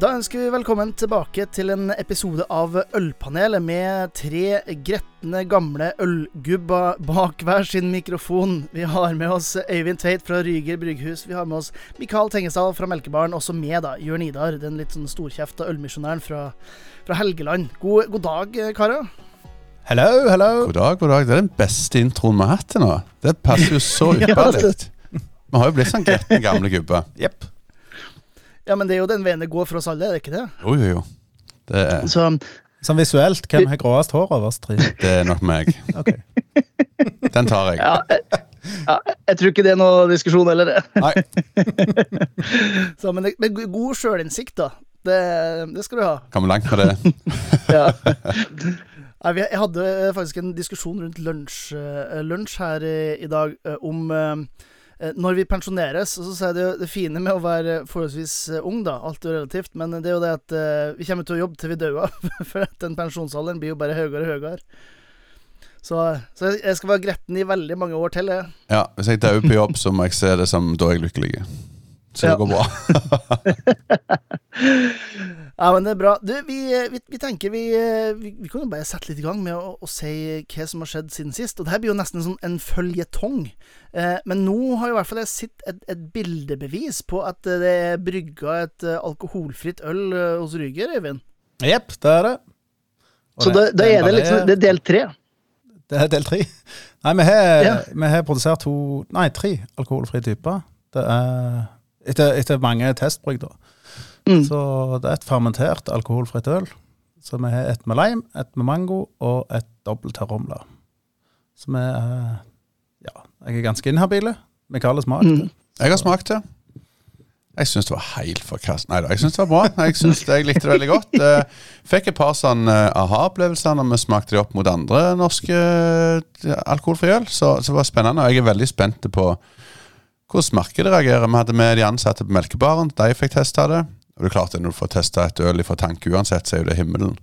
Da ønsker vi velkommen tilbake til en episode av Ølpanelet med tre gretne, gamle ølgubber bak hver sin mikrofon. Vi har med oss Øyvind Tveit fra Ryger brygghus. Vi har med oss Mikael Tengesdal fra Melkebaren. Også med da, Jørn Idar, den litt sånn storkjefta ølmisjonæren fra, fra Helgeland. God, god dag, karer. Hello, hello. God dag, god dag. Det er den beste introen vi har hatt til nå. Det passer jo så ypperlig. Vi har jo blitt sånn gretne gamle gubber. Jepp. Ja, men det er jo den veien det går for oss alle, er det ikke det? Jo, jo, jo. Det er, Så Sånn visuelt, hvem har gråest hår av oss tre? det er nok meg. Ok. Den tar jeg. ja, jeg, ja, jeg tror ikke det er noe diskusjon heller, det. Nei, Så, men det, men god sjølinnsikt, da. Det, det skal du ha. kommer langt med det. Ja. Jeg hadde faktisk en diskusjon rundt lunsj, eh, lunsj her i, i dag eh, om eh, når vi pensjoneres. Så sier det det, det fine med å være forholdsvis eh, ung, da, alt er jo relativt, men det er jo det at uh, vi kommer til å jobbe til vi dør, for at den pensjonsalderen blir jo bare høyere og høyere. Så, så jeg skal være gretten i veldig mange år til, jeg. Ja, Hvis jeg dør på jobb, så må jeg se det som da er jeg lykkelig. Så det Ja. går bra. Ja, men det er bra. Du, vi, vi, vi tenker vi, vi, vi kan jo bare sette litt i gang med å, å si hva som har skjedd siden sist. Og det her blir jo nesten som en føljetong. Eh, men nå har jo i hvert fall jeg sett et, et bildebevis på at eh, det er brygga et eh, alkoholfritt øl eh, hos Ryger, Øyvind. Jepp, det er det. Og Så da er det liksom Det er del tre. Det er del tre. Nei, vi har, Ja. vi har produsert to, nei, tre alkoholfrie typer. Det er etter, etter mange testbrygg, da. Mm. Så det er et fermentert alkoholfritt øl. Så vi har et med lime, et med mango og et dobbelt terromla. Så vi er Ja, jeg er ganske inhabile. Vi kaller smak. Mm. Jeg har smakt det. Jeg syns det var helt forkast... Nei da, jeg syns det var bra. Jeg synes det, jeg likte det veldig godt. Eh, fikk et par sånn eh, aha-opplevelser når vi smakte de opp mot andre norske eh, alkoholfrie øl. Så, så det var spennende. Og jeg er veldig spent på hvordan markedet reagerer. Vi hadde med de ansatte på Melkebaren. De fikk testa det. Og det er klart at Når du får testa et øl fra tanke uansett, så er jo det himmelen.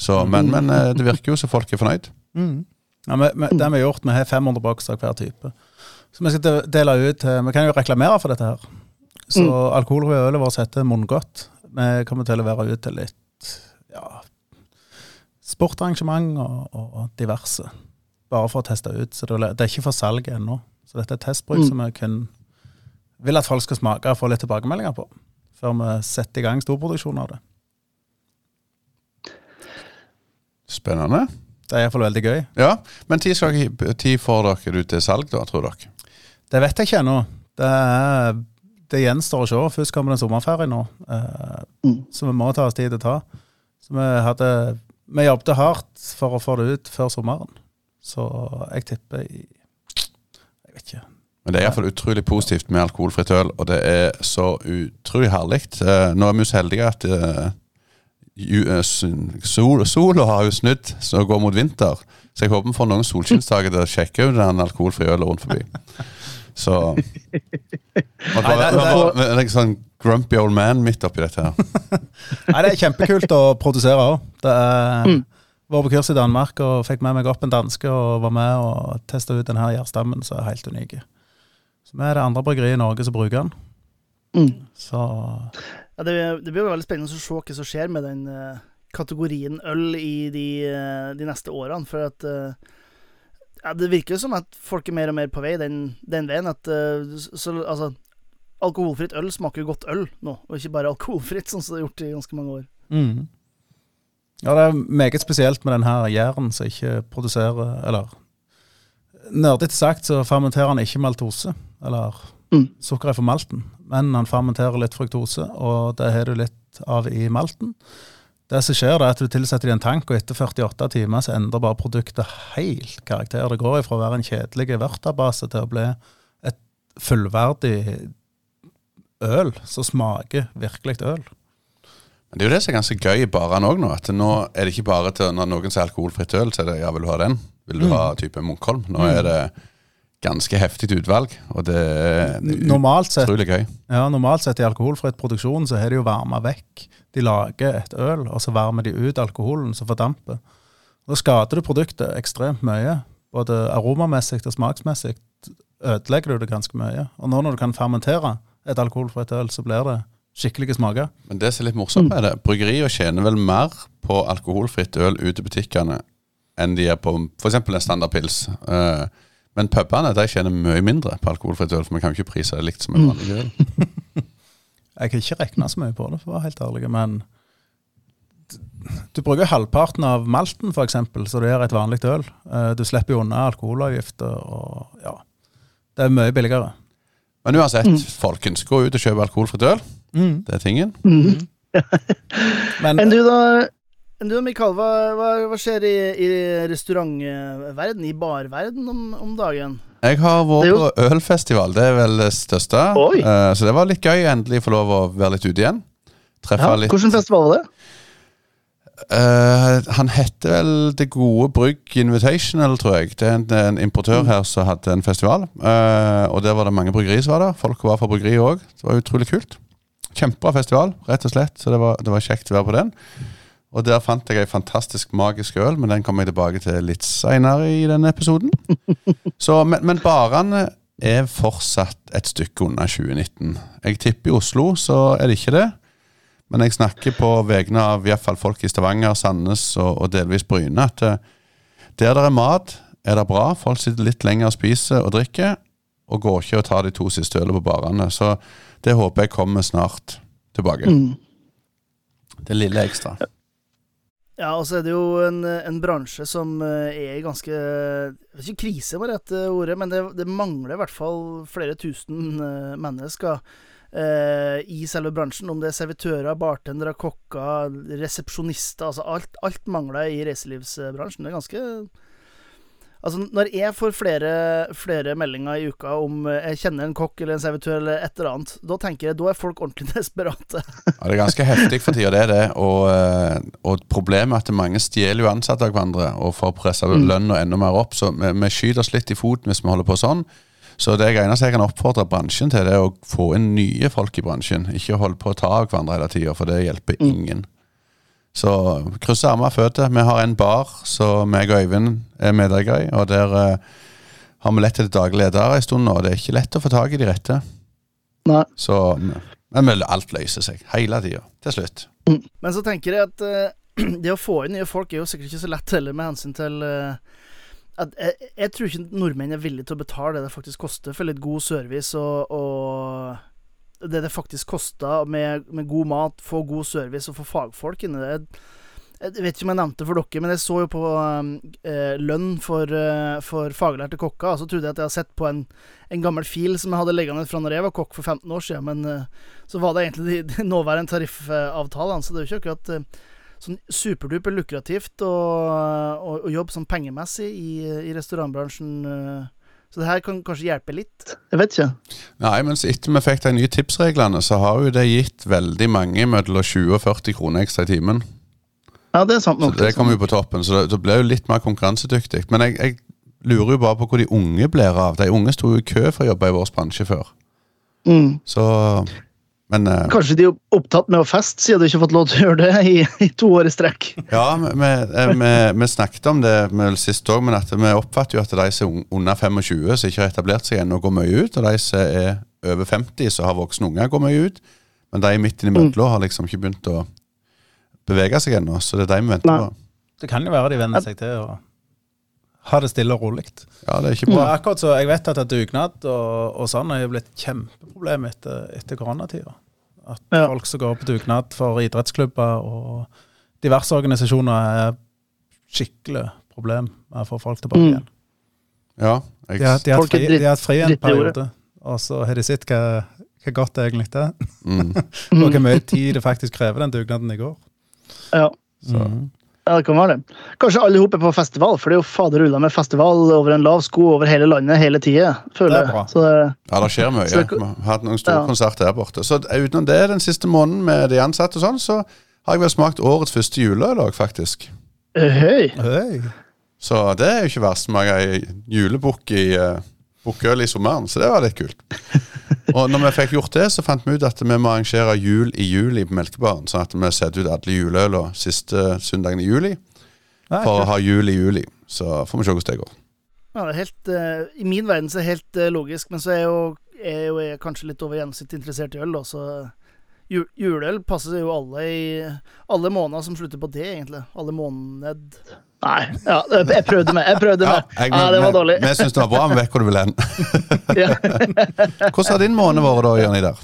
Så, men, men eh, det virker jo så folk er fornøyd. Mm. Ja, vi, vi, det vi har gjort, vi har 500 bokser av hver type. Så vi skal dele ut Vi kan jo reklamere for dette her. Så Mm. alkoholfri ølet vårt heter Munngodt. Vi kommer til å levere ut til litt ja, sportarrangement og, og, og diverse. Bare for å teste ut. Så det, er- det er ikke for salg ennå. Så dette er testbruk Mm. som vi kun vil at folk skal smake og få litt tilbakemeldinger på. Før vi setter i gang storproduksjon av det. Spennende. Det er iallfall veldig gøy. Ja, Men tid, får dere ut til salg, da, tror dere? Det vet jeg ikke ennå. Det, det gjenstår å se. Først kommer det en sommerferie nå, eh, Mm. så vi må ta oss tid til å ta. Så vi hadde Vi jobbet hardt for å få det ut før sommeren. Så jeg tipper i. Men det er iallfall utrolig positivt med alkoholfritt øl, og det er så utrolig herlig. Eh, Nå er vi så heldige at eh, ju- eh, sol, har jo snudd, så går mot vinter. Så jeg håper vi får noen solskinnsdager til å sjekke ut den alkoholfrie ølen rundt forbi. Så og Nei, bare, det- det- bare, en sånn grumpy old man midt oppi dette her. Nei, det er kjempekult å produsere òg. Mm. Var på kurs i Danmark og fikk med meg opp en danske og var med og testa ut denne gjærstammen, som er helt unik. Så vi er det andre bryggeriet i Norge som bruker den. Mm. Så Ja, det, det blir jo veldig spennende å se hva som skjer med den uh, kategorien øl i de, uh, de neste årene. For at uh, ja, Det virker jo som at folk er mer og mer på vei den, den veien. At så, altså, alkoholfritt øl smaker jo godt øl nå, og ikke bare alkoholfritt, sånn som det har gjort i ganske mange år. Mm. Ja, det er meget spesielt med den her gjæren som ikke produserer Eller nerdete sagt så fermenterer han ikke maltose, eller Mm. sukkeret for malten, men han fermenterer litt fruktose, og det har du litt av i malten. Det som skjer, det er at du tilsetter det i en tank, og etter 48 timer så endrer bare produktet helt karakter. Det går ifra å være en kjedelig vørterbase til å bli et fullverdig øl som smaker virkelig øl. Men det er jo det som er ganske gøy i barene òg nå. At nå er det ikke bare til når noen sier alkoholfritt øl, så er det ja, vil du ha den? Vil du Mm. ha type Munkholm? Nå er det ganske heftig utvalg, og det er Normalt sett utrolig gøy. Ja, Normalt sett i alkoholfritt produksjon så har de jo varma vekk. De lager et øl, og så varmer de ut alkoholen som fordamper. Da skader du produktet ekstremt mye. Både aromamessig og smaksmessig ødelegger du det ganske mye. Og nå når du kan fermentere et alkoholfritt øl, så blir det skikkelige smaker. Men det som er litt morsomt med det, bryggerier tjener vel mer på alkoholfritt øl ute i butikkene enn de er på f.eks. en standardpils. Uh, men pubene de tjener mye mindre på alkoholfritt øl, for vi kan jo ikke prise det likt som en vanlig øl. Jeg har ikke regna så mye på det, for å være helt ærlig, men du bruker halvparten av malten, f.eks., så du gjør et vanlig øl. Eh, Du slipper jo unna alkoholavgifter, og ja Det er mye billigere. Men uansett, folkens, gå ut og kjøp alkoholfritt øl. Det er tingen. Mm. Men Enn du da, du og Mikael, hva, hva, hva skjer i, i restaurantverden, i barverden om, om dagen? Jeg har vært på ølfestival, det er vel det største. Eh, så det var litt gøy endelig få lov å være litt ute igjen. Treffe Ja, litt Hvilken festival var det? Uh, Han heter vel Det Gode Brygg Invitational, tror jeg. Det er en, en importør her som hadde en festival. Uh, og der var det mange bryggerier som var der. Folk var fra bryggeriet òg. Det var utrolig kult. Kjempebra festival, rett og slett. Så det var, det var kjekt å være på den. Og der fant jeg ei fantastisk magisk øl, men den kommer jeg tilbake til litt seinere i denne episoden. Så, men, men barene er fortsatt et stykke unna 2019. Jeg tipper i Oslo så er det ikke det. Men jeg snakker på vegne av i fall folk i Stavanger, Sandnes og, og delvis Bryne at eh, der det er mat, er det bra. Folk sitter litt lenger og spiser og drikker, og går ikke og tar de to siste ølene på barene. Så det håper jeg kommer snart tilbake. Mm. Det lille ekstra. Ja, og så er det jo en, en bransje som eh, er i ganske ikke krise var rette ordet, men det, det mangler i hvert fall flere tusen eh, mennesker eh, i selve bransjen. Om det er servitører, bartendere, kokker, resepsjonister Altså alt, alt mangler i reiselivsbransjen. Det er ganske Altså, når jeg får flere, flere meldinger i uka om eh, jeg kjenner en kokk eller en servitør eller et eller annet, da tenker jeg da er folk ordentlig desperate. Ja, Det er ganske heftig for tida, det er det. Og, eh, og problemet er at mange stjeler jo ansatte av hverandre og får pressa lønna enda mer opp. Så vi, vi skyter oss litt i foten hvis vi holder på sånn. Så det eneste jeg kan oppfordre bransjen til, det er å få inn nye folk i bransjen. Ikke holde på å ta av hverandre hele tida, for det hjelper ingen. Så krysser armer og føtter. Vi har en bar, så meg og Øyvind er medeiere i. Og der uh, har vi lett etter daglig leder en stund nå. og Det er ikke lett å få tak i de rette. Nei. Så, men vel, alt løser seg. Hele tida. Til slutt. Men så tenker jeg at uh, det å få inn nye folk er jo sikkert ikke så lett heller, med hensyn til uh, at jeg, jeg tror ikke nordmenn er villige til å betale det det faktisk koster for litt god service og, og det det faktisk kosta med, med god mat, få god service og få fagfolk inni det. Jeg vet ikke om jeg nevnte det for dere, men jeg så jo på eh, lønn for, eh, for faglærte kokker. Og så trodde jeg at jeg hadde sett på en, en gammel fil som jeg hadde liggende fra når jeg var kokk for 15 år siden, men eh, så var det egentlig de, de nåværende tariffavtalene, så det er jo ikke akkurat eh, sånn superduper lukrativt å, jobbe sånn pengemessig i, i restaurantbransjen. Så det her kan kanskje hjelpe litt. Jeg vet ikke. Nei, men etter vi fikk de nye tipsreglene, så har jo det gitt veldig mange mellom 20 og 40 kroner ekstra i timen. Ja, det er sant nok. Så det kommer jo på toppen, så det, det blir jo litt mer konkurransedyktig. Men jeg, jeg lurer jo bare på hvor de unge blir av. De unge sto jo i kø for å jobbe i vår bransje før. Mm. Så Men uh, Kanskje de er opptatt med å feste, siden du ikke har fått lov til å gjøre det i, i to år i strekk. ja, vi, eh, snakket om det med sist òg, men vi oppfatter jo at de som er under 25, som ikke har etablert seg ennå, går mye ut. Og de som er over 50, som har voksne unger, går mye ut. Men de midt innimellom har liksom ikke begynt å bevege seg ennå, så det er de vi venter Nei. på. det kan jo være de venner seg til å ha det stille og rolig. Ja, det er ikke Og bra. akkurat så, Jeg vet at dugnad og, og sånn er jo blitt kjempeproblem etter, etter koronatida. At Ja. folk som går på dugnad for idrettsklubber og diverse organisasjoner er skikkelig problem med å få folk tilbake Mm. igjen. Ja, jeg, De har, de har fri, de har hatt fri en periode, og så har de sett hva, hva godt det egentlig er. mm, Og hvor mye tid det faktisk krever den dugnaden i går. Ja. så. Mm. Ja, det kan være det. Kanskje alle hopper på festival, for det er jo faderulla med festival over en lav sko over hele landet hele tida, føler er jeg. Så Ja, det skjer mye. Vi har hatt noen store Ja. konserter her borte. Så utenom det, den siste måneden med de ansatte og sånn, så har jeg vel smakt årets første juleøl òg, faktisk. Høy. Hei. Så det er jo ikke verst. Smake ei julebukk i uh, bukkøl i sommeren, så det var litt kult. Og når vi fikk gjort det, så fant vi ut at vi må arrangere jul i juli på Melkebaren. Sånn at vi setter ut alle juleølene siste søndagen i juli Nei, for å ha jul i juli. Så får vi se hvordan det går. Ja, det er helt, uh, I min verden så er det helt uh, logisk, men så er jeg jo, er jo jeg kanskje litt over gjennomsnittet interessert i øl, da, så ju, juleøl passer jo alle i alle måneder som slutter på det, egentlig. Alle måned. Nei, ja, jeg prøvde meg. Jeg prøvde meg. jeg- Ja, det var dårlig. Vi syns det var bra, vi vet hvor du vil hen. Hvordan har din måned vært da, Jørn Idar?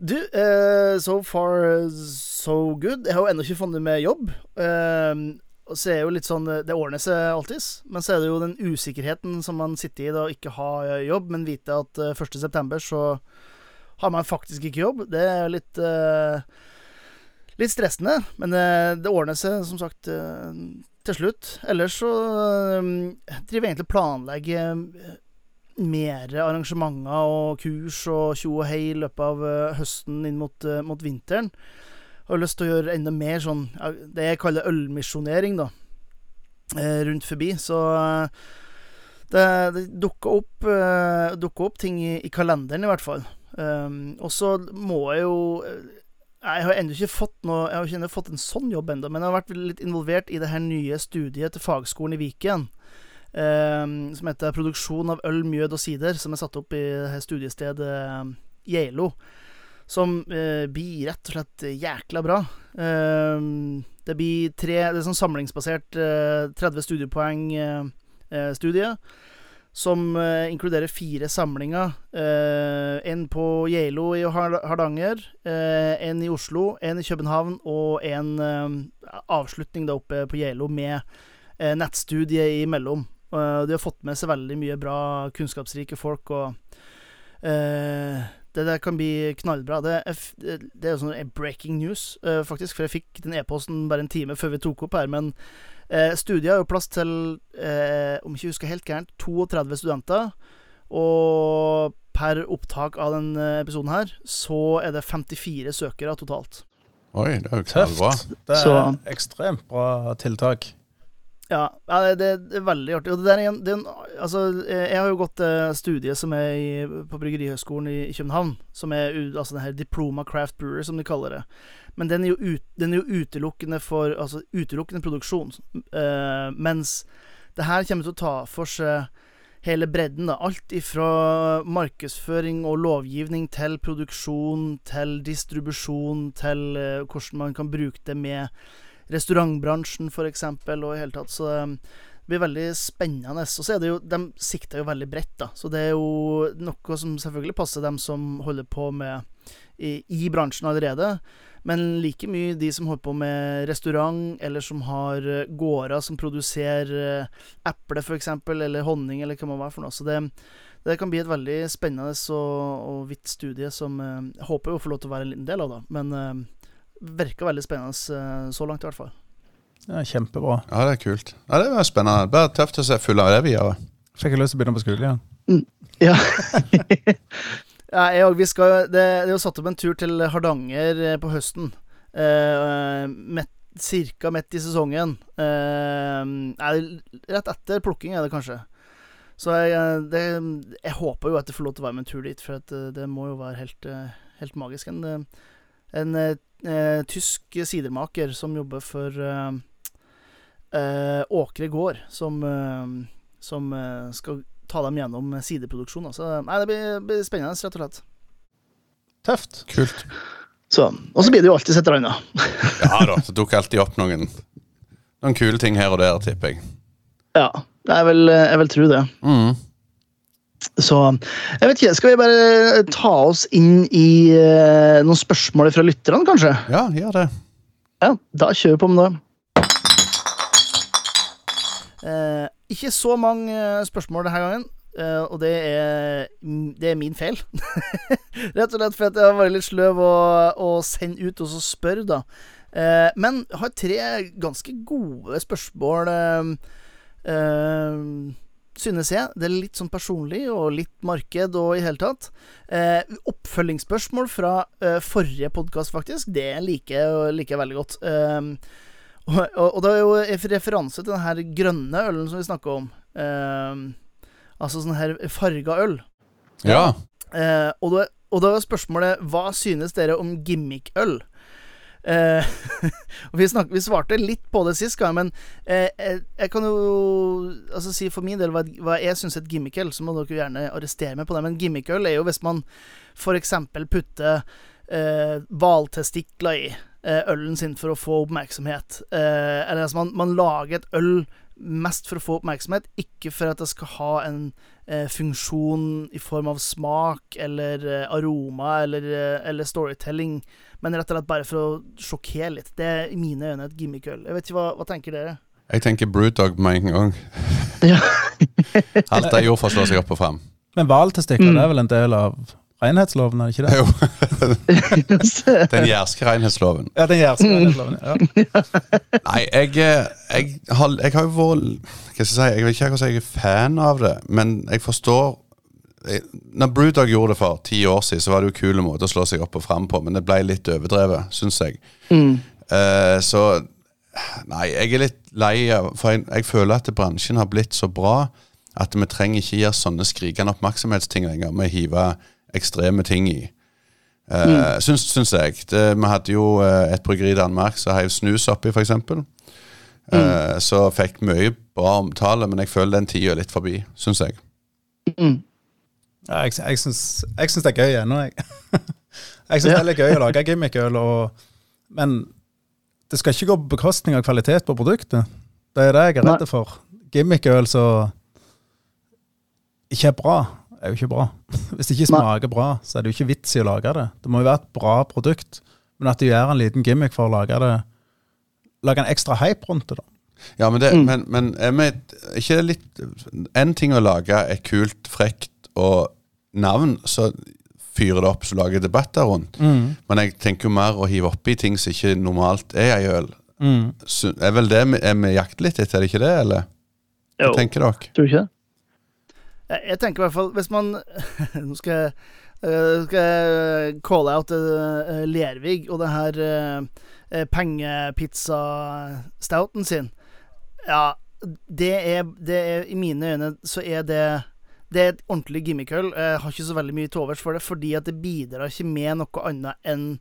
Du, uh, so far so good. Jeg har jo ennå ikke funnet meg jobb. Uh, og så er jo litt sånn Det ordner seg alltids. Men så er det jo den usikkerheten som man sitter i da å ikke ha eh, jobb, men vite at uh, 1.9. så har man faktisk ikke jobb. Det er litt uh, Litt stressende, men det ordner seg som sagt til slutt. Ellers så eh, driver jeg egentlig og planlegger eh, mer arrangementer og kurs og tjo og hei i løpet av eh, høsten inn mot, eh, mot vinteren. Jeg har lyst til å gjøre enda mer sånn det jeg kaller ølmisjonering, da. eh, rundt forbi. Så eh, det, det dukker opp, dukker opp ting i, i kalenderen, i hvert fall. Um, og så må jeg jo Jeg har ennå ikke fått noe Jeg har ikke fått en sånn jobb ennå, men jeg har vært litt involvert i det her nye studiet til fagskolen i Viken. eh, som heter 'Produksjon av øl, mjød og sider', som er satt opp i det her studiestedet eh, Geilo. Som eh, blir rett og slett jækla bra. Eh, det blir tre Det er sånn samlingsbasert eh, 30 studiepoeng-studie. Som eh, inkluderer fire samlinger. Eh, en på Geilo i Hardanger, eh, en i Oslo, en i København og en eh, avslutning da oppe på Geilo med eh, nettstudie imellom. Uh, de har fått med seg veldig mye bra, kunnskapsrike folk, og eh, det der kan bli knallbra. Det er, det er jo sånn breaking news, eh, faktisk, for jeg fikk den e-posten bare en time før vi tok opp her. Men uh, studiet har jo plass til, eh, om ikke jeg husker helt gærent, 32 studenter. Og per opptak av denne episoden her, så er det 54 søkere totalt. Oi, det er jo knallbra. bra. Det er Så- ekstremt bra tiltak. Ja, det, er veldig artig. En, en, altså, eh, jeg har jo gått eh, studiet som er i, på Bryggerihøgskolen i, i København. Som er altså den her Diploma Craft Brewer, som de kaller det. Men den er jo, ut, den er jo utelukkende for Altså utelukkende produksjon. Eh, mens det her kommer til å ta for seg hele bredden. da Alt ifra markedsføring og lovgivning til produksjon, til distribusjon, til eh, hvordan man kan bruke det med restaurantbransjen f.eks. og i hele tatt. Så um, det blir veldig spennende. Og så er det jo De sikter jo veldig bredt, da. Så det er jo noe som selvfølgelig passer dem som holder på med i, i bransjen allerede. Men like mye de som holder på med restaurant, eller som har eh, gårder som produserer eh, eple, f.eks., eller honning, eller hva det må være for noe. Så det, det kan bli et veldig spennende og, og vidt studie som eh, jeg håper å får lov til å være en liten del av, da. Men eh, virker veldig spennende eh, så langt, i hvert fall. Ja, kjempebra. Ja, det er kult. Ja, Det var spennende. Bare tøft å se full av det videre. Fikk jeg lyst til å begynne på skolen igjen. Ja. Ja, jeg og vi skal det, det er jo satt opp en tur til Hardanger eh, på høsten. Eh, met, cirka midt i sesongen. Eh, rett etter plukking er det kanskje. Så jeg, eh, det, jeg håper jo at jeg får lov til å være med en tur dit, for at det, det må jo være helt, eh, helt magisk. En, eh, en eh, tysk sidermaker som jobber for eh, eh, Åkre gård, som, eh, som eh, skal ta dem gjennom sideproduksjon. Så nei, det blir, blir spennende, rett og slett. Tøft. Kult. Så, og så blir det jo alltid et eller annet. Ja da, det dukker alltid opp noen, noen kule ting her og der, tipper jeg. Ja, jeg vil, jeg vil tro det. Mm. Så jeg vet ikke, skal vi bare ta oss inn i uh, noen spørsmål fra lytterne, kanskje? Ja, gjør det. Ja, da kjører vi på med det. Uh, ikke så mange eh, spørsmål denne gangen, Uh, og det er, det er min feil. Rett og slett fordi at jeg har vært litt sløv å, å sende ut og så spørre, da. Uh, men jeg har tre ganske gode spørsmål, Uh, eh, synes jeg. Det er litt sånn personlig og litt marked og i hele tatt. Eh, oppfølgingsspørsmål fra eh, forrige podkast, faktisk. Det liker jeg like veldig godt. Eh, og, og, og det er jo en referanse til den her grønne ølen som vi snakker om. Eh, altså sånn her farga øl. Ja. Eh, og, da, og da er spørsmålet Hva synes dere om gimmickøl? Eh, vi, snak, vi svarte litt på det sist gang, men eh, jeg, jeg kan jo altså si for min del hva, hva jeg syns er et gimmickøl, så må dere gjerne arrestere meg på det. Men gimmickøl er jo hvis man f.eks. putter eh, i eh, ølen sin for å få oppmerksomhet. Eh, eller altså, man, man lager et øl mest for å få oppmerksomhet, ikke for at jeg skal ha en eh, funksjon i form av smak eller eh, aroma eller, eh, eller storytelling, men rett og slett bare for å sjokkere litt. Det er i mine øyne et gimmick-øl. Jeg vet ikke, hva, hva tenker dere? Jeg tenker Brewdog med en gang. Ja. Alt jeg gjorde for å slå seg opp og frem. Men hvaltestikler Mm. er vel en del av renhetsloven, er det ikke det? Jo, den jærske renhetsloven. Ja, den jærske renhetsloven. Ja. Nei, jeg, eh, jeg, har, jeg har jo vært Hva skal jeg si? Jeg vet ikke hvordan jeg er fan av det, men jeg forstår jeg, Når Brewdog gjorde det for ti år siden, så var det jo kule måter å slå seg opp og fram på, men det ble litt overdrevet, syns jeg. Mm. Uh, så Nei, jeg er litt lei av For jeg, jeg føler at bransjen har blitt så bra at vi trenger ikke gjøre sånne skrikende oppmerksomhetsting lenger. Vi hiver ekstreme ting i. Uh, syns, syns jeg. Det, vi hadde jo eh, et bryggeri i Danmark som heiv snus oppi, f.eks. Uh, Så fikk mye bra omtale, men jeg føler den tida er litt forbi, syns jeg. Mm. Ja, jeg, jeg, syns, det er gøy ennå, jeg. jeg syns det er litt gøy å lage gimmick-øl, men det skal ikke gå på bekostning av kvalitet på produktet. Det er det jeg er redd for. Gimmick-øl som ikke er bra, er jo ikke bra. Hvis det ikke smaker bra, så er det jo ikke vits i å lage det. Det må jo være et bra produkt, men at de gjør en liten gimmick for å lage det Lage en ekstra hype rundt det, da. Ja, men, det, Mm. men, men er vi ikke litt En ting å lage er kult, frekt og navn, så fyrer det opp så lager debatter rundt. Men jeg tenker jo mer å hive oppi ting som ikke normalt er ei øl. Mm. Så er vel det vi, er vi jakter litt etter, er det ikke det? Eller hva Jo, tenker dere? tror du ikke det? Jeg, jeg tenker i hvert fall Hvis man Nå skal jeg, Uh, skal jeg calle out uh, Lervig og det her uh, pengepizza-stouten sin. Ja, det er, det er I mine øyne så er det det er et ordentlig gimmickøl. Jeg har ikke så veldig mye til overs for det, fordi at det bidrar ikke med noe annet enn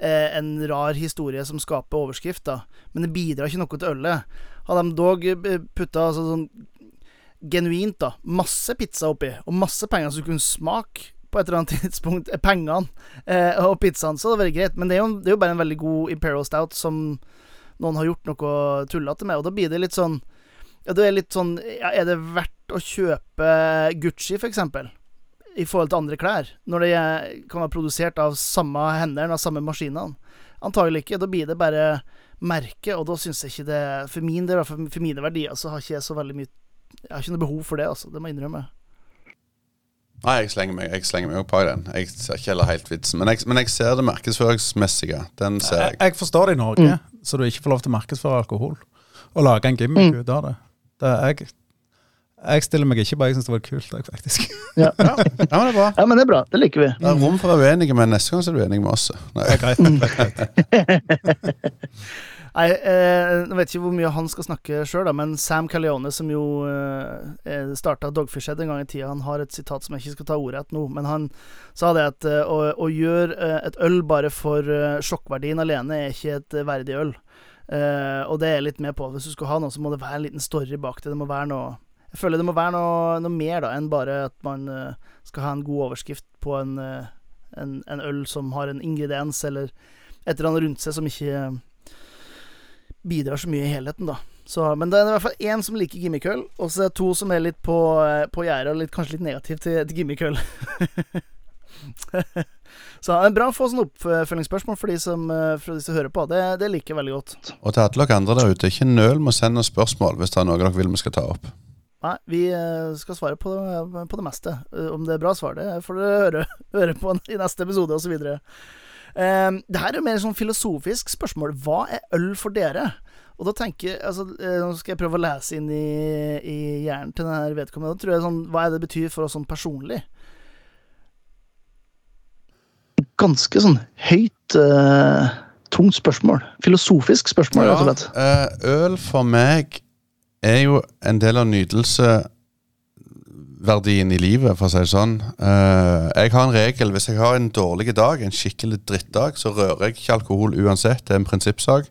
eh, en rar historie som skaper overskrift, da. Men det bidrar ikke noe til ølet. Hadde de dog putta altså, sånn genuint, da, masse pizza oppi, og masse penger som kunne smake på et eller annet tidspunkt, eh, pengene eh, og pizzaen, så hadde det vært greit. Men det er, jo, det er jo bare en veldig god Imperial Stout som noen har gjort noe tullete med, og da blir det litt sånn Ja, det er litt sånn ja, Er det verdt å kjøpe Gucci, for eksempel? I forhold til andre klær, når det kan være produsert av samme hendene, av samme maskinene. Antagelig ikke. Da blir det bare merke, og da syns jeg ikke det For min del, for mine verdier, så har ikke jeg så veldig mye Jeg har ikke noe behov for det, altså. Det må jeg innrømme. Nei, jeg slenger meg Jeg slenger meg opp på den. Jeg ser ikke heller helt vitsen. Men jeg, men jeg ser det markedsføringsmessige. Den ser Jeg, jeg. jeg forstår det i Norge, så du ikke får lov til å markedsføre alkohol. Og lage en gimmick ut av det. det er jeg, jeg stiller meg ikke bare, jeg syns det var kult, jeg, faktisk. Ja, ja, men det er bra. Ja, men det er bra. Det liker vi. Det er rom for å være uenige, men neste gang så er du enig med oss. Nei. Det er greit. Nei, eh, jeg vet ikke hvor mye han skal snakke sjøl, men Sam Calione, som jo eh, starta Dogfish Head en gang i tida, han har et sitat som jeg ikke skal ta ordet etter nå, men han sa det at eh, å, å gjøre eh, et øl bare for eh, sjokkverdien alene er ikke et eh, verdig øl. Eh, og det er jeg litt med på. Hvis du skal ha noe, så må det være en liten story bak det. Det må være noe Jeg føler det må være noe, noe mer da enn bare at man skal ha en god overskrift på en, en, en øl som har en ingrediens eller et eller annet rundt seg som ikke bidrar så mye i helheten, da. Så, men det er i hvert fall én som liker gimmickøl, og så er det to som er litt på, eh, på gjerdet og litt, kanskje litt negativ til, til gimmickøl. så det er bra å få sånne oppfølgingsspørsmål for de som, eh, for de som hører på. Det, det liker jeg veldig godt. Og til alle dere andre der ute, ikke nøl med å sende spørsmål hvis det er noe dere vil vi skal ta opp. Nei, vi eh, skal svare på, på det meste. Om det er bra svar, det får dere høre, høre på i neste episode, osv. Um, det her er mer sånn filosofisk spørsmål. Hva er øl for dere? Og da tenker jeg altså, eh, Nå skal jeg prøve å lese inn i, i hjernen til denne vedkommende. Da tror jeg sånn, Hva er det betyr for oss sånn personlig? Ganske sånn høyt eh, tungt spørsmål. Filosofisk spørsmål, rett og slett. eh, øl for meg er jo en del av nytelseverdien i livet, for å si det sånn. Eh, jeg har en regel. Hvis jeg har en dårlig dag, en skikkelig drittdag, så rører jeg ikke alkohol uansett. Det er en prinsippsak.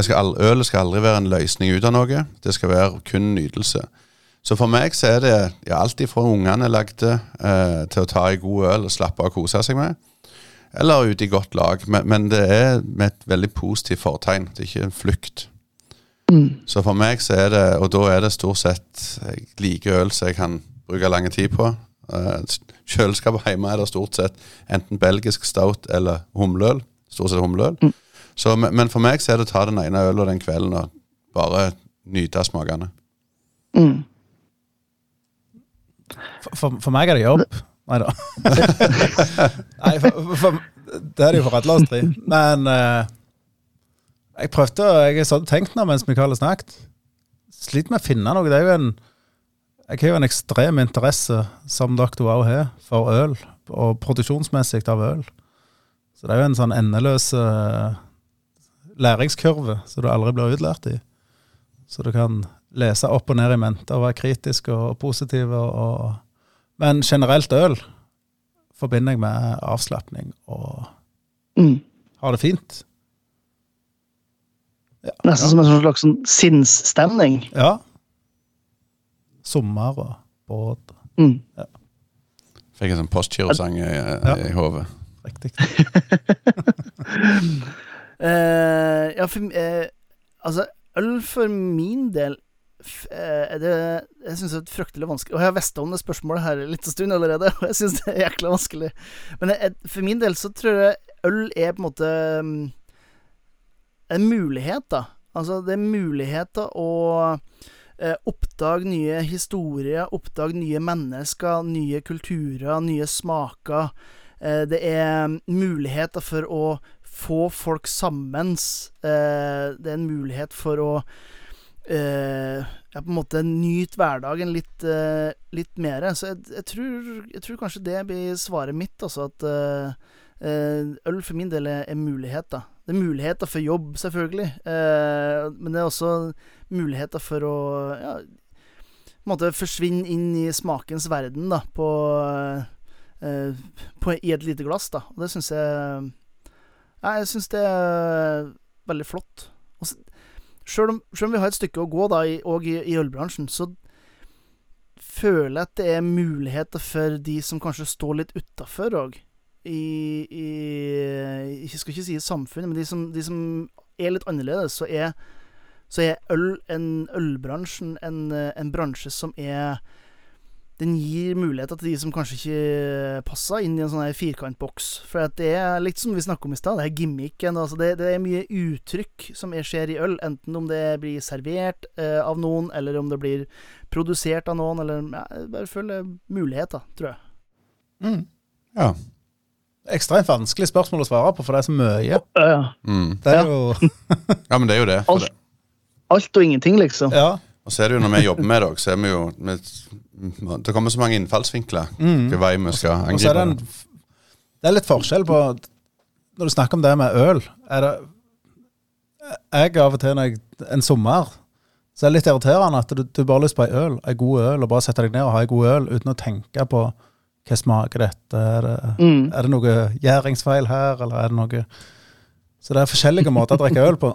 Skal al- Ølet skal aldri være en løsning ut av noe. Det skal være kun nytelse. Så for meg så er det ja, alt ifra ungene lagde eh, til å ta ei god øl og slappe av og kose seg med. Eller ute i godt lag. Men, men det er med et veldig positivt fortegn. Det er ikke en flukt. Mm. Så for meg så er det Og da er det stort sett Jeg liker øl så jeg kan bruke lang tid på. Uh, kjøleskapet hjemme er det stort sett enten belgisk stout eller humleøl. Stort sett humleøl. Mm. Så, men, for meg så er det å ta den ene ølen den kvelden og bare nyte smakene. Mm. For, for, for meg er det jobb. Nei da. Nei, for, for, det er det jo for alle oss tre. Men uh, jeg prøvde, og jeg har sånn tenkt nå mens Mikael har snakket. Sliter med å finne noe. Det er jo en Jeg har jo en ekstrem interesse, som dere også har, for øl. Og produksjonsmessig av øl. Så det er jo en sånn endeløs eh, læringskurve som du aldri blir utlært i. Så du kan lese opp og ned i mente og være kritisk og positiv. Og, men generelt øl forbinder jeg med avslapning og Mm. ha det fint. Nesten som en slags sånn sinnsstemning. Ja. Sommer og båt. Mm. Fikk en sånn postgirosang i, Ja. i hodet. Riktig. uh, ja, for uh, Altså, øl for min del er det Jeg syns det er fryktelig vanskelig. Og jeg har visst om det spørsmålet her en liten stund allerede, og jeg syns det er jækla vanskelig. Men jeg, for min del så tror jeg øl er på en måte um, en mulighet, da. Altså, det er muligheter å eh, oppdag nye historier, oppdag nye mennesker, nye kulturer, nye smaker. Eh, det er muligheter for å få folk sammen. Eh, det er en mulighet for å eh, ja, på en måte nyte hverdagen litt, eh, litt mer. Så jeg, jeg, tror, jeg tror kanskje det blir svaret mitt, altså at eh, øl for min del er, er muligheter. Det er muligheter for jobb, selvfølgelig, eh, men det er også muligheter for å ja, måte forsvinne inn i smakens verden, da, på, eh, på I et lite glass, da. Og det syns jeg ja, jeg syns det er veldig flott. Sjøl om, selv om vi har et stykke å gå da, i, og i, i ølbransjen, så føler jeg at det er muligheter for de som kanskje står litt utafor òg. I, i Jeg skal ikke si samfunnet, men de som, de som er litt annerledes, så er, så er øl en ølbransjen en, en bransje som er den gir muligheter til de som kanskje ikke passer inn i en sånn her firkantboks. For det er litt som vi snakket om i stad, det er gimmicken. Altså det, det er mye uttrykk som er, skjer i øl, enten om det blir servert eh, av noen, eller om det blir produsert av noen, eller ja, bare føler muligheter, tror jeg. Mm. Ja. Ekstremt vanskelig spørsmål å svare på, for det er så mye. Ja, ja. Mm. Det er jo ja, men det er jo det. Alt. det. Alt og ingenting, liksom. Ja. Og så er det jo når vi jobber med det så er vi jo vi, Det kommer så mange innfallsvinkler. Mm. Vei vi skal Og så er det, angripe en, det. er litt forskjell på Når du snakker om det med øl er det, Jeg av og til når jeg, en sommer Så er det litt irriterende at du, du bare har lyst på ei øl, ei god øl, og bare setter deg ned og har ei god øl uten å tenke på hva smaker dette, er det, Mm. er det noe gjæringsfeil her, eller er det noe Så det er forskjellige måter å drikke øl på.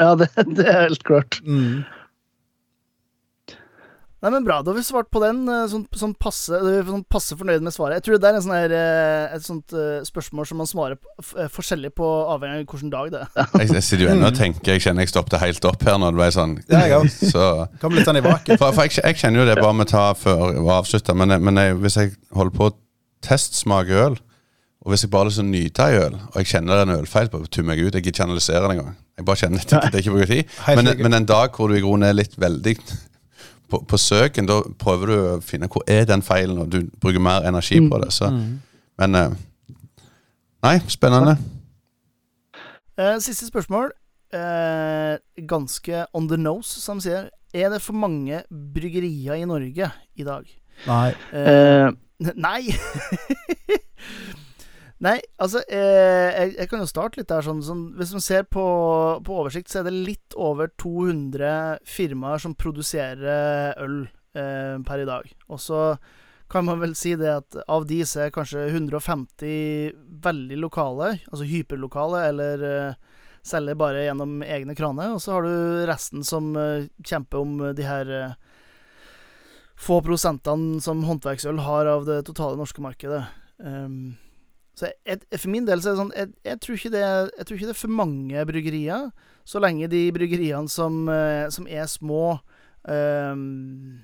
Ja, det, det er helt klart. Mm. Nei, men bra. Da har vi svart på den. eh, Sånn, sånn, passe, eh, sånn passe fornøyd med svaret. Jeg tror det er en sånn her, eh, et sånt spørsmål som man svarer på, forskjellig på avhengig av hvilken dag det er. Jeg, jeg sitter jo ennå og tenker Jeg kjenner jeg stoppet helt opp her når det ble sånn. Ja, jeg. Så Kom litt sånn i vaken. For, for jeg, jeg kjenner jo det bare med å ta før og avslutte, men, jeg- men jeg, hvis jeg holder på å testsmake øl, og hvis jeg bare har lyst til å nyte ei øl, og jeg kjenner det er en ølfeil på, tummer jeg ut. Jeg gidder ikke analysere det engang. Jeg bare kjenner det, det er ikke bruker tid. Men, men en dag hvor du i grunnen er litt veldig på, på søken, da prøver du å finne hvor er den feilen, og du bruker mer energi på det. Så. Mm. Men eh, Nei, spennende. Eh, siste spørsmål. Eh, ganske on the nose, som sier. Er det for mange bryggerier i Norge i dag? Nei. Eh, nei! Nei, altså eh, jeg, jeg kan jo starte litt der. Sånn, sånn, hvis man ser på, på oversikt, så er det litt over 200 firmaer som produserer øl eh, per i dag. Og så kan man vel si det at av de så er kanskje 150 veldig lokale, altså hyperlokale, eller eh, selger bare gjennom egne kraner. Og så har du resten som eh, kjemper om de her eh, få prosentene som håndverksøl har av det totale norske markedet. Ehm, Så jeg, for min del så er det sånn jeg, jeg, tror ikke det, jeg tror ikke det er for mange bryggerier, så lenge de bryggeriene som, eh, som er små um,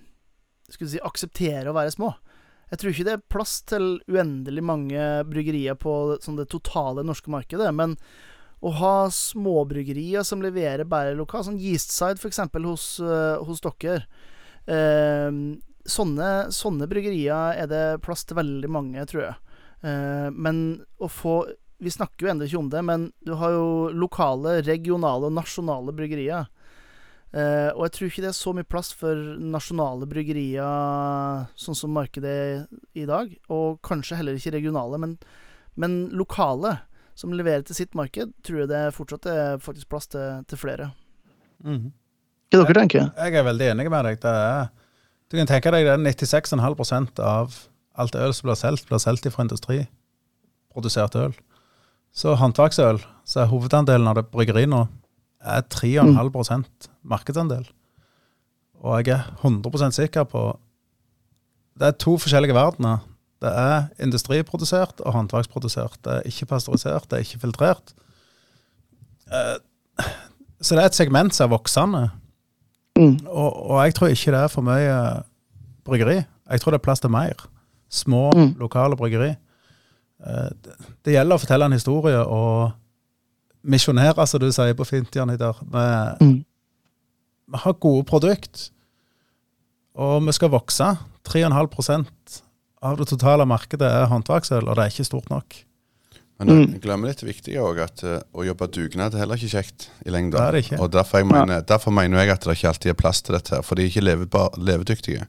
Skulle si aksepterer å være små. Jeg tror ikke det er plass til uendelig mange bryggerier på sånn det totale norske markedet, men å ha småbryggerier som leverer bare lokalt, sånn Yeastside f.eks. hos, uh, hos dere uh, sånne, sånne, bryggerier er det plass til veldig mange, tror jeg. Uh, men å få Vi snakker jo ennå ikke om det, men du har jo lokale, regionale og nasjonale bryggerier. Uh, og jeg tror ikke det er så mye plass for nasjonale bryggerier sånn som markedet er i dag. Og kanskje heller ikke regionale, men, men lokale som leverer til sitt marked, tror jeg det fortsatt er faktisk plass til, til flere. Mm. Hva dere tenker Jeg er veldig enig med deg. Det er, du kan tenke deg det er 96,5% av alt øl som blir solgt, blir solgt fra industriprodusert øl. Så håndverksøl, så er hovedandelen av det bryggeri nå, er 3,5 mm. markedsandel. Og jeg er 100% sikker på Det er to forskjellige verdener. Det er industriprodusert og håndverksprodusert. Det er ikke pasteurisert, det er ikke filtrert. Eh, så det er et segment som er voksende. Mm. Og, og, jeg tror ikke det er for mye bryggeri. Jeg tror det er plass til mer. Små, mm. lokale bryggeri. Eh, det, det gjelder å fortelle en historie og misjonere, som du sier på fint, Janiter. Vi, mm. vi har gode produkt, og vi skal vokse. 3,5% av det totale markedet er håndverksøl, og det er ikke stort nok. Men jeg mm. glemmer litt viktig òg, at uh, å jobbe dugnad er heller ikke kjekt i ikke. Og derfor, mener, derfor, mener, jeg at det ikke alltid er plass til dette, her, for de er ikke levedyktige.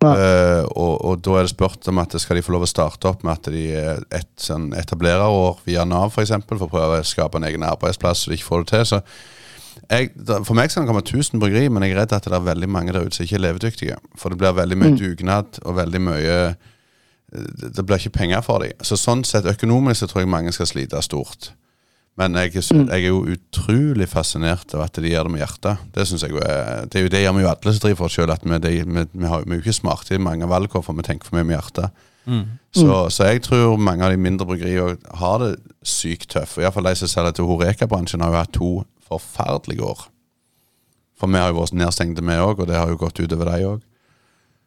Uh, og, og, da er det spurt om at skal de få lov å starte opp med at de er et sånn etablererår via Nav f.eks. For, eksempel, for å prøve å skape en egen arbeidsplass så de ikke får det til. Så jeg, for meg skal det komme 1000 bryggeri, men jeg er redd at det er veldig mange der ute som ikke er levedyktige. For det blir veldig mye mm. dugnad og veldig mye Det blir ikke penger for dem. Så sånn sett økonomisk så tror jeg mange skal slite stort. Men jeg, mm. jeg, er jo utrolig fascinert av at de gjør det med hjertet. Det synes jeg er, det det gjør vi jo alle som driver for oss sjøl, vi, vi, vi, vi, er jo ikke smarte i mange valg, for vi tenker for mye med hjertet. Mm. Så, mm. så, jeg tror mange av de mindre bryggeriene har det sykt tøft. Iallfall de som selger til Horeka-bransjen, har jo hatt to forferdelige år. For vi har jo vært nedstengte, vi òg, og det har jo gått utover de òg.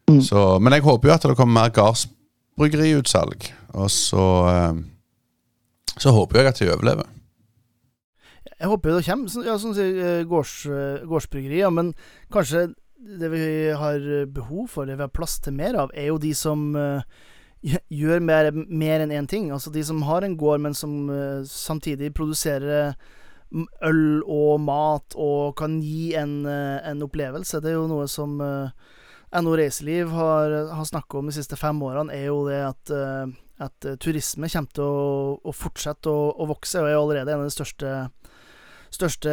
Mm. Men jeg håper jo at det kommer mer gardsbryggeriutsalg. Og så, eh, så håper jeg at de overlever. Jeg håper det kommer ja, sånn sier gårds, gårdsbryggerier, men kanskje det vi har behov for, det vi har plass til mer av, er jo de som uh, gjør mer, mer enn én ting. Altså de som har en gård, men som samtidig produserer øl og mat og kan gi en, en opplevelse. Det er jo noe som NO Reiseliv har, har snakka om de siste fem årene, er jo det at, at turisme kommer til å, å fortsette å, å, vokse, og er allerede en av de største største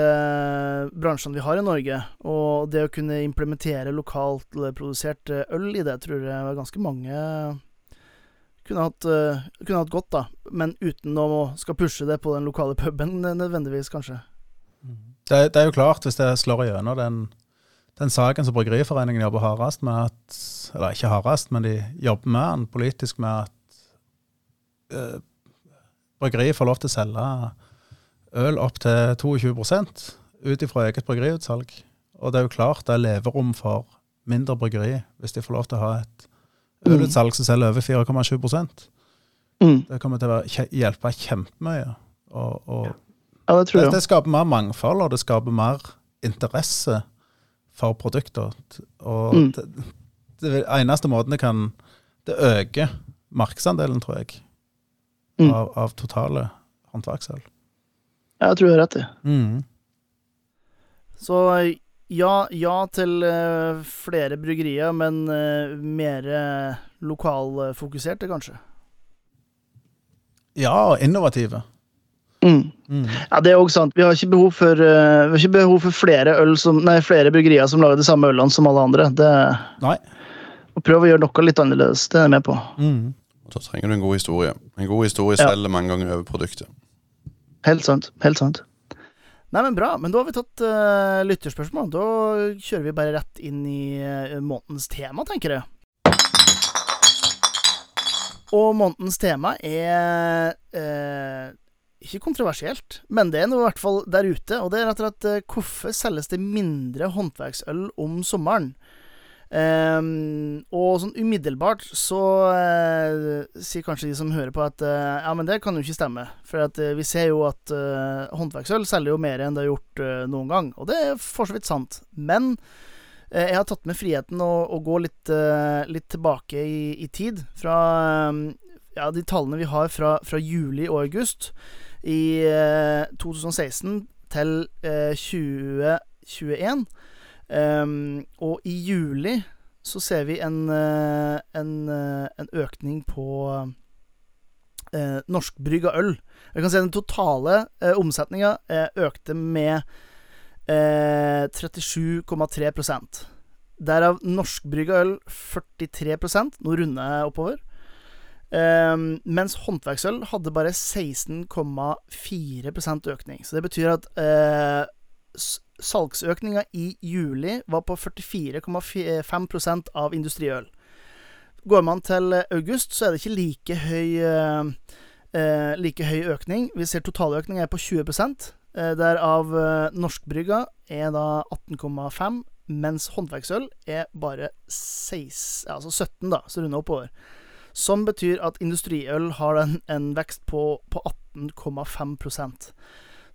bransjene vi har i Norge. Og det å kunne implementere lokalt produsert eh, øl i det, tror jeg ganske mange kunne hatt, kunne hatt godt, da. Men uten å skal pushe det på den lokale puben nødvendigvis, kanskje. Det, det er jo klart, hvis det slår igjennom den, den saken som Bryggeriforeningen jobber hardest med at Eller ikke hardest, men de jobber med den politisk med at øh, bryggeriet får lov til å selge øl opp til 22 ut ifra eget bryggeriutsalg. Og det er jo klart det er leverom for mindre bryggeri hvis de får lov til å ha et mm. ølutsalg som selger over 4,7 mm. Det kommer til å hjelpe kjempemye. Og, og ja, det. Det, det skaper mer mangfold, og det skaper mer interesse for produkter. Og mm. det, det, eneste måten det kan Det øker markedsandelen, tror jeg, mm. av, av totale håndverksøl. Jeg tror du har rett i. Mm. Så ja, ja til uh, flere bryggerier, men uh, mer uh, lokalfokuserte, kanskje? Ja, innovative. Mm. Mm. Ja, det er òg sant. Vi har ikke behov for, uh, ikke behov for flere, som, nei, flere, bryggerier som lager de samme ølene som alle andre. Det, nei. Å prøve å gjøre noe litt annerledes, det er jeg med på. Mm. Da så trenger du en god historie. En god historie ja. selger mange ganger over produktet. Helt sant. Helt sant. Nei, men Bra. Men da har vi tatt uh, lytterspørsmål. Da kjører vi bare rett inn i uh, månedens tema, tenker jeg. Og månedens tema er uh, ikke kontroversielt, men det er noe i hvert fall der ute. Og det er rett og slett hvorfor selges det mindre håndverksøl om sommeren? Um, og sånn umiddelbart så uh, sier kanskje de som hører på at uh, ja, men det kan jo ikke stemme. For at, uh, vi ser jo at håndverksøl selger jo mer enn det har gjort noen gang. Og det er for så vidt sant. Men jeg har tatt med friheten å, å gå litt, litt tilbake i, i, tid. Fra ja, de tallene vi har fra, fra juli og august i 2016 til 2021. Um, og i juli så ser vi en, uh, en, uh, en økning på uh, norskbrygga øl. Jeg kan si Den totale uh, omsetninga økte med 37,3% Derav norskbrygga øl 43 Nå runder jeg oppover. Um, mens håndverksøl hadde bare 16,4% økning. Så det betyr at salgsøkninga i juli var på 44,5% av industriøl. Går man til august, så er det ikke like høy, eh, like høy økning. Vi ser totaløkninga er på 20 eh, Derav eh, norskbrygga er da 18,5 mens håndverksøl er bare 6, altså 17, da, så runder oppover. Som betyr at industriøl har en, en vekst på, på 18,5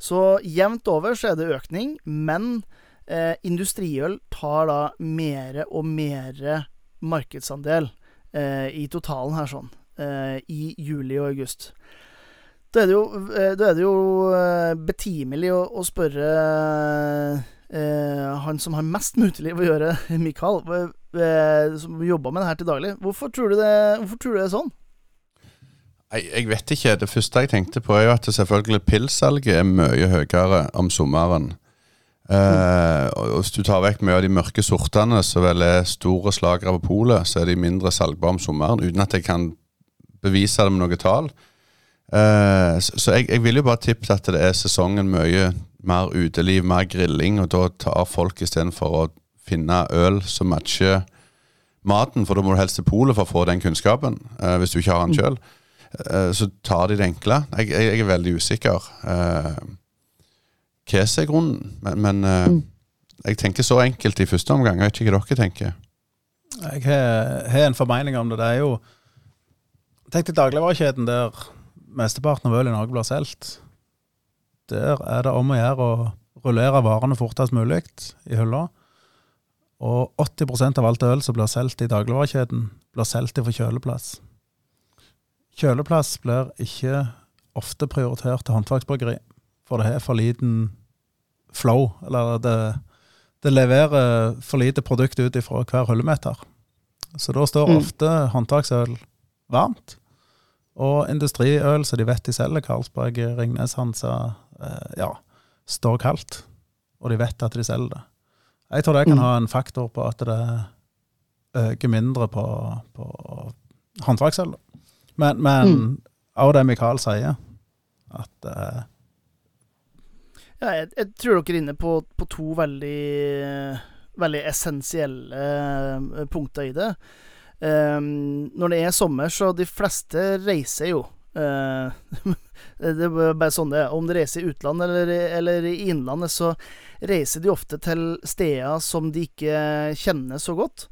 så jevnt over så er det økning, men eh, industriøl tar da mer og mer markedsandel eh, i totalen her sånn, eh, i juli og august. Da er det jo, eh, er det jo eh, betimelig å, å spørre eh, han som har mest med uteliv å gjøre, Mikael, som jobber med det her til daglig. Hvorfor tror du det, hvorfor tror du det er sånn? Jeg, jeg, vet ikke. Det første jeg tenkte på, er jo at selvfølgelig pilssalget er mye høyere om sommeren. Uh, og Hvis du tar vekk mye av de mørke sortene som vel er store slagere på polet, så er de mindre salgbare om sommeren, uten at jeg kan bevise det med noe tall. Uh, så, så jeg, jeg, vil jo bare tippe at det er sesongen mye mer uteliv, mer grilling, og da tar folk istedenfor å finne øl som matcher maten, for da må du helst til polet for å få den kunnskapen, uh, hvis du ikke har den sjøl. Mm. Eh, så tar de det enkle. Jeg, jeg, jeg er veldig usikker. Uh, hva er grunnen? Men, men uh, mm. jeg tenker så enkelt i første omgang. Jeg vet ikke hva dere tenker. Jeg har, har en formening om det. Det er jo Tenk til dagligvarekjeden der mesteparten av øl i Norge blir solgt. Der er det om å gjøre å rullere varene fortest mulig i hylla. Og 80% av alt øl som blir solgt i dagligvarekjeden, blir solgt fra kjøleplass. Kjøleplass blir ikke ofte prioritert til håndverksbryggeri, for det har for liten flow. Eller det, det leverer for lite produkt ut ifra hver hyllemeter. Så da står mm. ofte håndverksøl varmt. Og industriøl som de vet de selger, Karlsberg, Ringnes, Hansa, eh, ja, står kaldt. Og de vet at de selger det. Jeg tror det kan mm. ha en faktor på at det øker mindre på, på håndverksøl. Men, men mm. det Mikael sier, at uh, Ja, jeg, jeg, tror dere er inne på, på to veldig, veldig essensielle uh, punkter i det. Um, når det er sommer, så de fleste reiser jo. Uh, det er bare sånn det er. Om de reiser i utlandet eller, eller, i innlandet, så reiser de ofte til steder som de ikke kjenner så godt.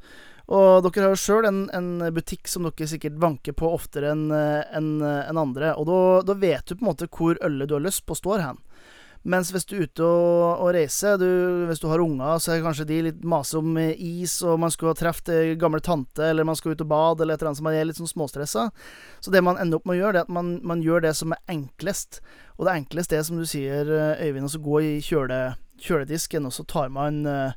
Og dere har jo sjøl en, en, butikk som dere sikkert vanker på oftere enn en, en andre. Og da vet du på en måte hvor ølet du har lyst på, står hen. Mens hvis du er ute og, og reiser, du, hvis du har unger, så er kanskje de litt maser om is, og man skulle ha truffet gamle tante, eller man skal ut og bade, eller et eller annet som man er litt sånn småstressa. Så det man ender opp med å gjøre, det er at man, man gjør det som er enklest. Og det enkleste er, som du sier, Øyvind, å gå i kjøle, kjøledisken, og så tar man uh,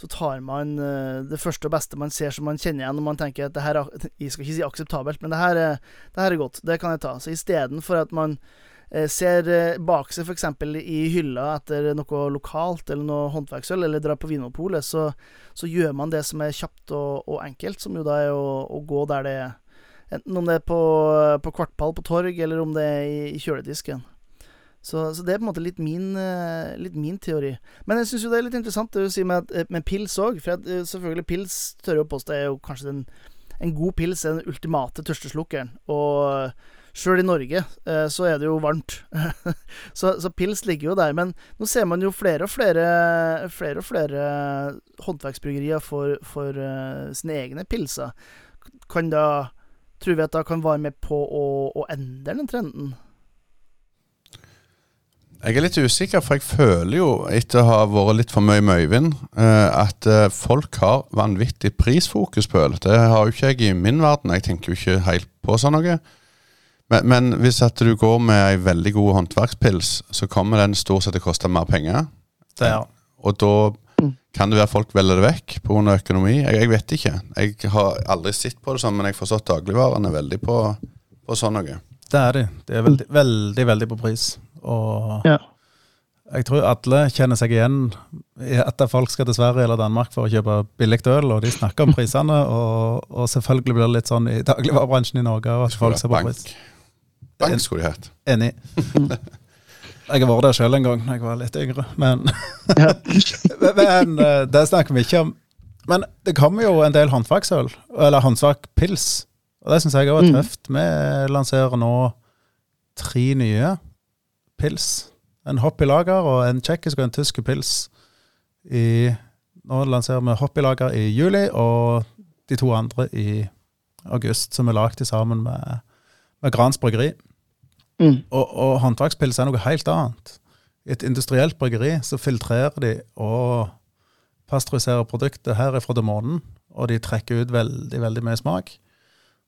så tar man uh, det første og beste man ser som man kjenner igjen, og man tenker at det her Jeg skal ikke si akseptabelt, men det her, er, det her er godt. Det kan jeg ta. Så istedenfor at man uh, ser uh, bak seg f.eks. i hylla etter noe lokalt eller noe håndverksøl, eller drar på Vinmonopolet, så, så, gjør man det som er kjapt og, og, enkelt, som jo da er å, å gå der det er Enten om det er på, på Kvartpall på torg, eller om det er i, i kjøledisken. Så, så, det er på en måte litt min, uh, litt min teori. Men jeg syns jo det er litt interessant det du sier med, med pils òg. For at, uh, selvfølgelig, pils tør jeg å påstå er jo kanskje den en god pils er den ultimate tørsteslukkeren. Og sjøl i Norge eh, så er det jo varmt. så, så, pils ligger jo der. Men nå ser man jo flere og flere, flere, og flere håndverksbryggerier for, for sine egne pilser. Kan da Tror vi at da kan være med på å, å endre den trenden? Jeg er litt usikker, for jeg føler jo, etter å ha vært litt for mye med Øyvind, eh, at eh, folk har vanvittig prisfokus på øl. Det har jo ikke jeg i min verden. Jeg tenker jo ikke helt på sånn noe. Men, men, hvis at du går med ei veldig god håndverkspils, så kommer den stort sett til å koste mer penger. Det ja. Og da kan det være folk velger det vekk pga. økonomi. Jeg, jeg, vet ikke. Jeg har aldri sett på det sånn, men jeg har forstått dagligvarene veldig på, på sånn noe. Det er de. Det er veldig, veldig, veldig på pris. Og ja. jeg tror alle kjenner seg igjen i at folk skal til Sverige eller Danmark for å kjøpe billig øl, og de snakker om prisene. Og, og selvfølgelig blir det litt sånn i dagligvarebransjen i Norge. Og at folk ser på pris. Bank skulle de hett. Enig. Jeg har vært der sjøl en gang da jeg var litt yngre, men, men eh, Det snakker vi ikke om. Men det kommer jo en del håndverksøl, eller håndverkpils. Og det syns jeg òg er mm. tøft. Vi lanserer nå tre nye pils. En hoppilager og en tsjekkisk og en tysk pils. I, nå lanserer vi hoppilager i i juli, og de to andre i august, som er lagd sammen med, med Grans bryggeri. Mm. Og, og håndverkspils er noe helt annet. I et industrielt bryggeri så filtrerer de og pasteuriserer produktet her fra demonen, og de trekker ut veldig, veldig mye smak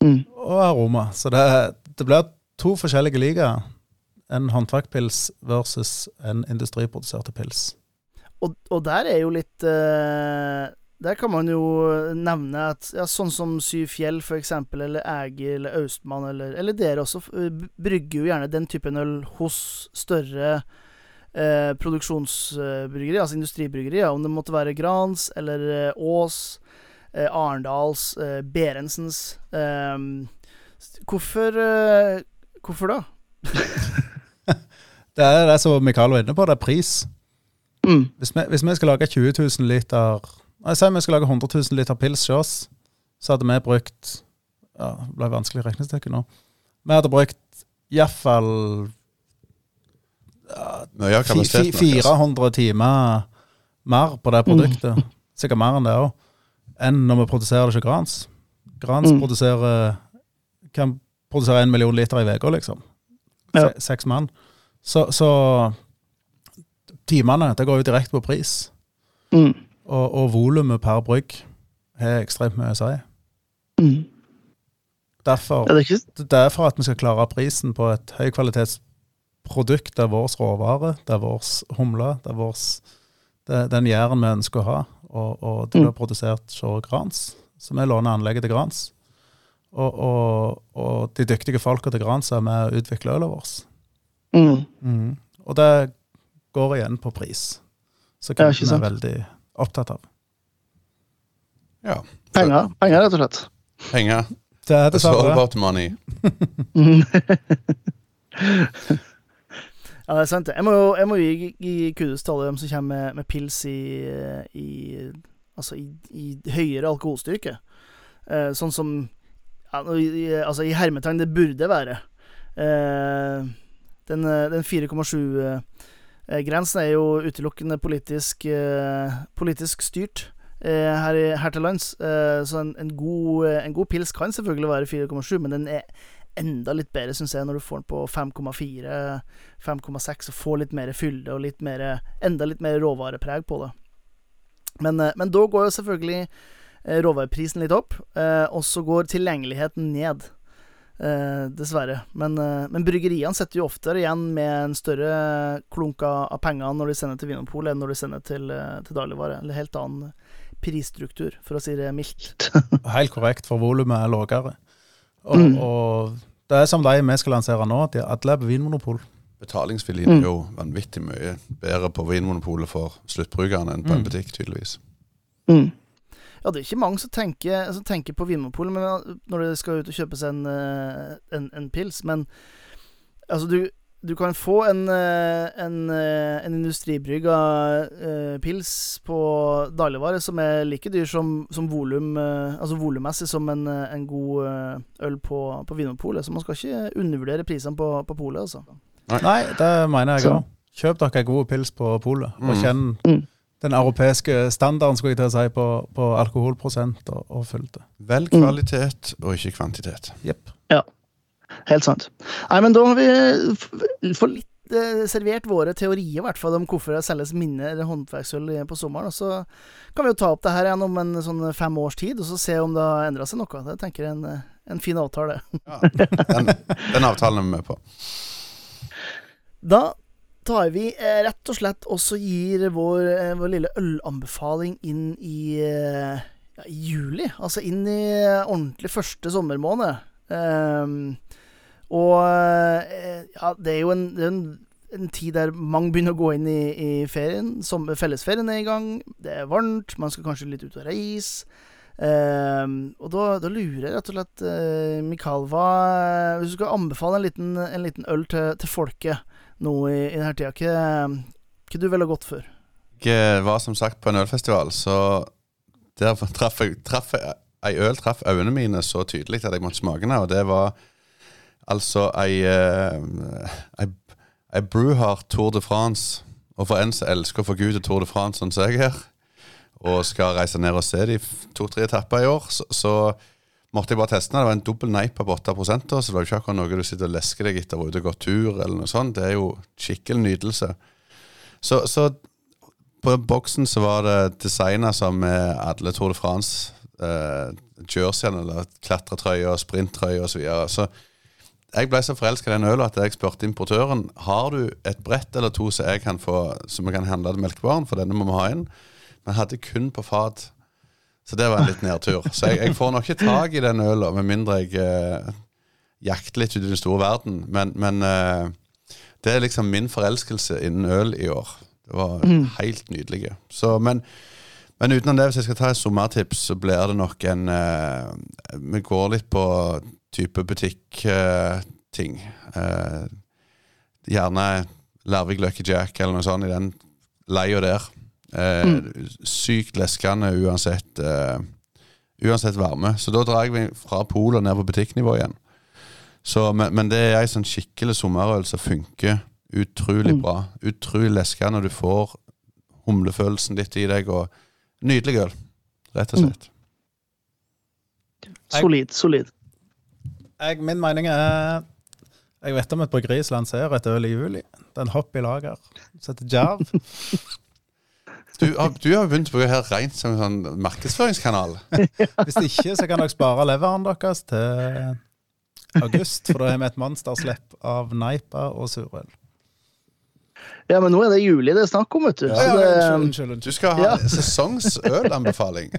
mm. og aroma. Så det, det blir to forskjellige ligaer. En håndverkpils versus en industriproduserte pils. Og, og der er jo litt uh, Der kan man jo nevne at ja, sånn som Syv Fjell, for eksempel, eller Eger eller Austmann, eller, eller dere også, brygger jo gjerne den typen øl hos større uh, produksjonsbryggeri, altså industribryggerier. Om det måtte være Grans eller Ås uh, Arendals, Berensens. Eh, Hvorfor eh, Hvorfor da? det er det som Mikael var inne på, det er pris. Mm. Hvis, vi, hvis, vi, skal lage 20 000 liter Jeg sier vi skal lage 100 000 liter pils hos oss, så hadde vi brukt ja, Det ble vanskelig regnestykke nå. Vi hadde brukt iallfall ja, 400 timer mer på det produktet. Mm. Sikkert mer enn det òg enn når vi produserer det ikke Grans. Grans mm. produserer, kan produsere en million liter i uka, liksom. Ja. Seks mann. Så, så, timene det går jo direkte på pris. Mm. Og, og volumet per brygg har ekstremt mye å si. Mm. Derfor, det er derfor at vi skal klare prisen på et høykvalitetsprodukt. Det er vår råvare, det er vår humle, det er vårs, det, den gjæren vi ønsker å ha. Og, og det blir mm. produsert hos Grans, så vi låner anlegget til Grans. Og, og, og de dyktige folka til Gransa er med å utvikle ølet vårt. Mm. Mm. Og det går igjen på pris, som kundene er veldig opptatt av. Ja. Penger, penger rett og slett. Penger. Det er det It's all about money. Ja, det er sant. Jeg må jo, jeg må gi, gi kudos til alle dem som kommer med, med pils i, i Altså i, i, høyere alkoholstyrke. Eh, sånn som ja, Altså, i hermetegn det burde være. Eh, den, den 4,7-grensen eh, er jo utelukkende politisk, eh, politisk styrt. Eh, her, her, til lands. Eh, så en, en, god, en, god, pils kan selvfølgelig være 4,7, men den er enda litt bedre, syns jeg, når du får den på 5,4, 5,6 og får litt mer fylde og litt mer, enda litt mer råvarepreg på det. Men, eh, men da går jo selvfølgelig eh, råvareprisen litt opp, eh, og så går tilgjengeligheten ned. dessverre. Men, men, bryggeriene setter jo oftere igjen med en større klunk av penger når de sender til Vinmonopolet, enn når de sender til, til dagligvare. Eller helt annen prisstruktur, for å si det mildt. Helt korrekt, for volumet er lavere. Og, mm. og, det er som de vi skal lansere nå, at alle er på Vinmonopol. Betalingsviljen mm. er jo vanvittig mye bedre på Vinmonopolet for sluttbrukerne enn på en mm. butikk, tydeligvis. Mm. Ja, det er ikke mange som tenker, som tenker på Vinmonopolet når de skal ut og kjøpe seg en, eh, en, en pils, men altså, du du kan få en, eh, en, eh, en industribrygga pils på dagligvare som er like dyr som, som volum Altså volummessig som en, en god øl på, på Vinmonopolet. Så man skal ikke undervurdere prisene på, på polet, altså. Nei, det mener jeg òg. Kjøp dere gode god pils på polet, og Mm. kjenn Mm. Den europeiske standarden skulle jeg til å si, på, på alkoholprosent og, og fylde. Vel kvalitet og ikke kvantitet. Ja, Helt sant. Nei, men da har vi for litt eh, servert våre teorier, i hvert fall, om hvorfor det selges mindre håndverksøl på sommeren. Og så kan vi jo ta opp det her igjen om en sånn fem års tid, og så se om det har endra seg noe. Det tenker jeg er en, eh, en fin avtale. Ja, den, den avtalen er vi med på. Da tar vi eh, rett og slett også gir vår, eh, vår lille ølanbefaling inn i, eh, ja, juli. Altså inn i eh, ordentlig første sommermåned. Ehm, og eh, ja, det er jo en, er en, en tid der mange begynner å gå inn i, i ferien. Som, fellesferien er i gang. Det er varmt, man skal kanskje litt ut og reise. Uh, og da, da lurer jeg rett og slett, uh, Mikael, hva Hvis du skal anbefale en liten, en liten øl til, til folket nå i, i denne tida, hva, hva du ville gått for? Jeg var som sagt på en ølfestival, så der traff jeg traff jeg- Ei øl traff øynene mine så tydelig at jeg måtte smake den, og det var altså ei, eh, ei, ei Bruhard Tour de France. Og for en som elsker å forgude Tour de France, sånn som jeg er, og skal reise ned og se de to-tre etapper i år, så, så måtte jeg bare teste den. Det var en dobbel neipa på 8 da, så det var jo ikke akkurat noe du sitter og lesker deg etter å ute og gå tur, eller noe sånt. Det er jo skikkelig nytelse. Så, så på boksen så var det designa som med alle Tour de France. Eh, Jerseyene, eller klatretrøye og sprinttrøye osv. Så, videre. så jeg ble så forelska i den øla at jeg spurte importøren Har du et brett eller to som jeg kan få Som jeg kan handle til melkebaren, for denne må vi ha inn. Men hadde kun på fat. Så det var en litt nedtur. Så jeg, jeg får nok ikke tak i den øla, med mindre jeg eh, jakter litt ut i den store verden. Men, men eh, det er liksom min forelskelse innen øl i år. Det var helt nydelig. Så, men, men utenom det, hvis jeg skal ta et sommertips, så blir det nok en eh, Vi går litt på type butikkting. Eh, gjerne Larvik Lucky Jack eller noe sånt i den leia der. Eh, Sykt leskende uansett eh, Uansett varme. Så da drar jeg fra polet ned på butikknivå igjen. Så, men, men det er ei sånn skikkelig sommerøl som funker utrolig bra. Utrolig leskende, du får humlefølelsen litt i deg. Og nydelig øl, rett og slett. Solid, solid. Jeg, min mening er Jeg vet om et bryggeri som lanserer et øl i juli. Det er en hopp i lager som heter Jerv. Du, har- du har begynt å bruke her rent som en sånn markedsføringskanal. Hvis ikke, så kan dere spare leveren deres til august, for da har vi et monsterslipp av Neipa og surøl. Ja, men nå er det juli det er snakk om, vet du. Ja, ja, det, unnskyld, unnskyld, Du skal ha Ja. sesongsølanbefaling.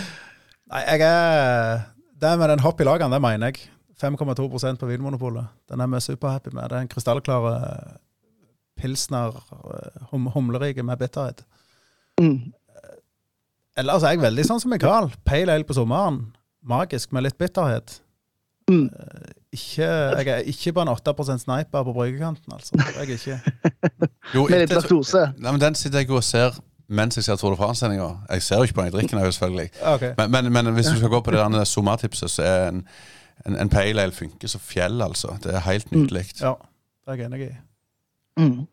Nei, jeg er Det med den hopp i lagene, det mener jeg. 5,2% på Vinmonopolet. Den er vi superhappy med. Det er en krystallklar pilsner, eh, hum humlerike med bitterhet. Mm, Ellers er jeg veldig sånn som Mikael. Pale ale på sommeren. Magisk med litt bitterhet. Mm. Eh, Ikke, jeg er ikke på en 8 sniper på bryggekanten, altså. Jeg er ikke. Jo, med litt laktose. Nei, men Den sitter jeg og ser mens jeg ser Tour de France-sendinga. Jeg ser jo ikke på den, jeg drikker den jo selvfølgelig. Okay. Men, men, men hvis du skal gå på det der sommertipset, så er en, en, en pale ale funker som fjell, altså. Det er helt nydelig. Ja, det er jeg enig i. Mm.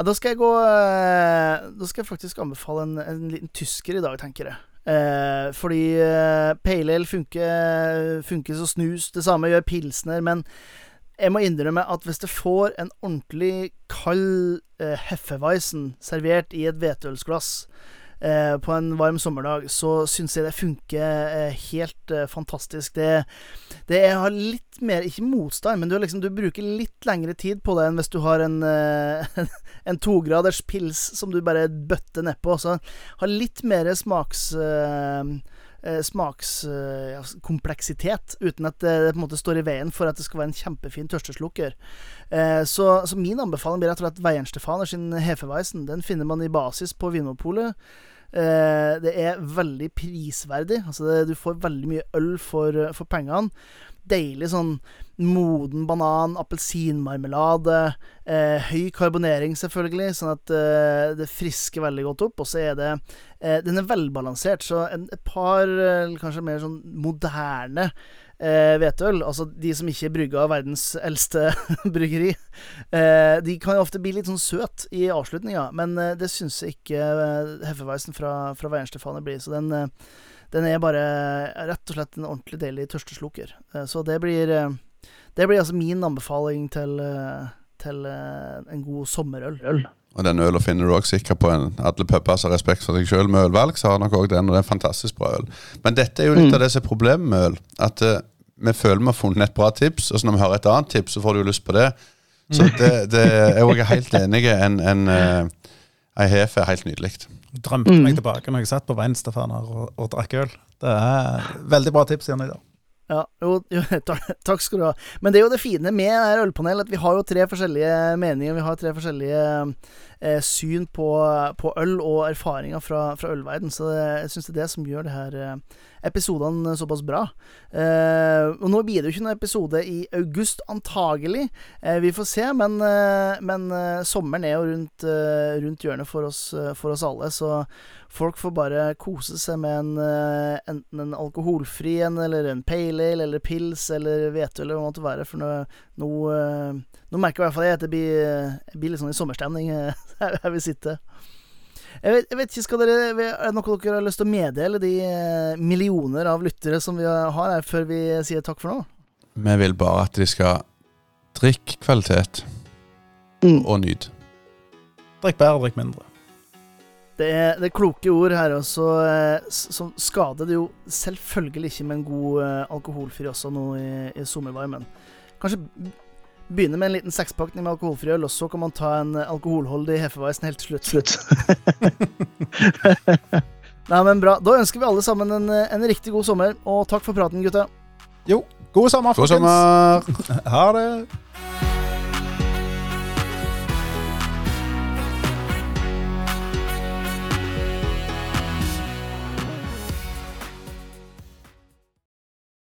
Ja, da skal jeg gå eh, Da skal jeg faktisk anbefale en, en liten tysker i dag, tenker jeg. Eh, fordi eh, pale ale funker, funker som snus. Det samme gjør pilsner. Men jeg må innrømme at hvis du får en ordentlig kald eh, Hefeweizen servert i et hvetølsglass eh, på en varm sommerdag, så syns jeg det funker eh, helt eh, fantastisk. Det, det har litt mer Ikke motstand, men du, liksom, du bruker litt lengre tid på det enn hvis du har en, en tograders pils som du bare bøtter nedpå. Så har litt mer smaks... eh, Smakskompleksitet, uten at det, på en måte står i veien for at det skal være en kjempefin tørsteslukker. Eh, så, så min anbefaling blir rett og sin Hefeweisen. Den finner man i basis på Vinmonopolet. Eh, det er veldig prisverdig. Altså du får veldig mye øl for, for pengene. Deilig sånn moden banan, appelsinmarmelade. Eh, høy karbonering, selvfølgelig, sånn at eh, det frisker veldig godt opp. Og så er det eh, Den er velbalansert, så en, et par eh, kanskje mer sånn moderne eh, hvetøl, altså de som ikke er brygga av verdens eldste bryggeri, eh, de kan jo ofte bli litt sånn søt i avslutninga, men det syns ikke eh, Heffeweisen fra, fra Weihenstefane blir. Så den, den er bare rett og slett en ordentlig deilig tørstesluker. Eh, så det blir eh, Det blir altså min anbefaling til, eh, til en god sommerøl. Øl. Og den ølen finner du også sikkert på en, alle puber som har respekt for seg sjøl med ølvalg, så har nok også den, og det er en fantastisk bra øl. Men dette er jo litt Mm. av det som er problemet med øl. At uh, vi føler vi har funnet et bra tips, og så når vi hører et annet tips, så får du jo lyst på det. Så det, det er jeg helt enig i. En, en, eh, ei hef er helt nydelig. Drømte Mm. meg tilbake når jeg satt på Weinstefaner og, og drakk øl. Det er veldig bra tips igjen i dag. Ja, jo, jo takk, takk skal du ha. Men det er jo det fine med det her ølpanel, at vi har jo tre forskjellige meninger. Vi har tre forskjellige eh, syn på, på øl og erfaringer fra, fra ølverden. Så det, jeg syns det er det som gjør det her eh, episodene såpass bra. Eh, og nå blir det jo ikke noen episode i august, antagelig. Eh, vi får se, men, eh, men eh, sommeren er jo rundt, eh, rundt hjørnet for oss, for oss alle. Så folk får bare kose seg med en, enten en alkoholfri en, eller en pale ale, eller pils, eller hvetøl, eller hva det måtte være. For nå, eh, nå merker i hvert fall jeg at det blir, jeg blir litt sånn i sommerstemning her vi sitter. Jeg vet, jeg vet ikke, skal dere, Er det noe dere har lyst til å meddele de eh, millioner av lyttere som vi har her, før vi sier takk for nå? Vi vil bare at de skal drikke kvalitet Mm. og nyte. Drikk bedre, drikk mindre. Det er, det er kloke ord her, og så, eh, s- så skader det jo selvfølgelig ikke med en god eh, alkoholfri også nå i, i sommervarmen. Kanskje begynne med en liten sekspakning med alkoholfri øl, og så kan man ta en eh, alkoholholdig Hefeweisen helt til slutt. Slutt. Nei, men bra. Da ønsker vi alle sammen en, eh, en riktig god sommer, og takk for praten, gutta. God sommer, God sommer! Ha det.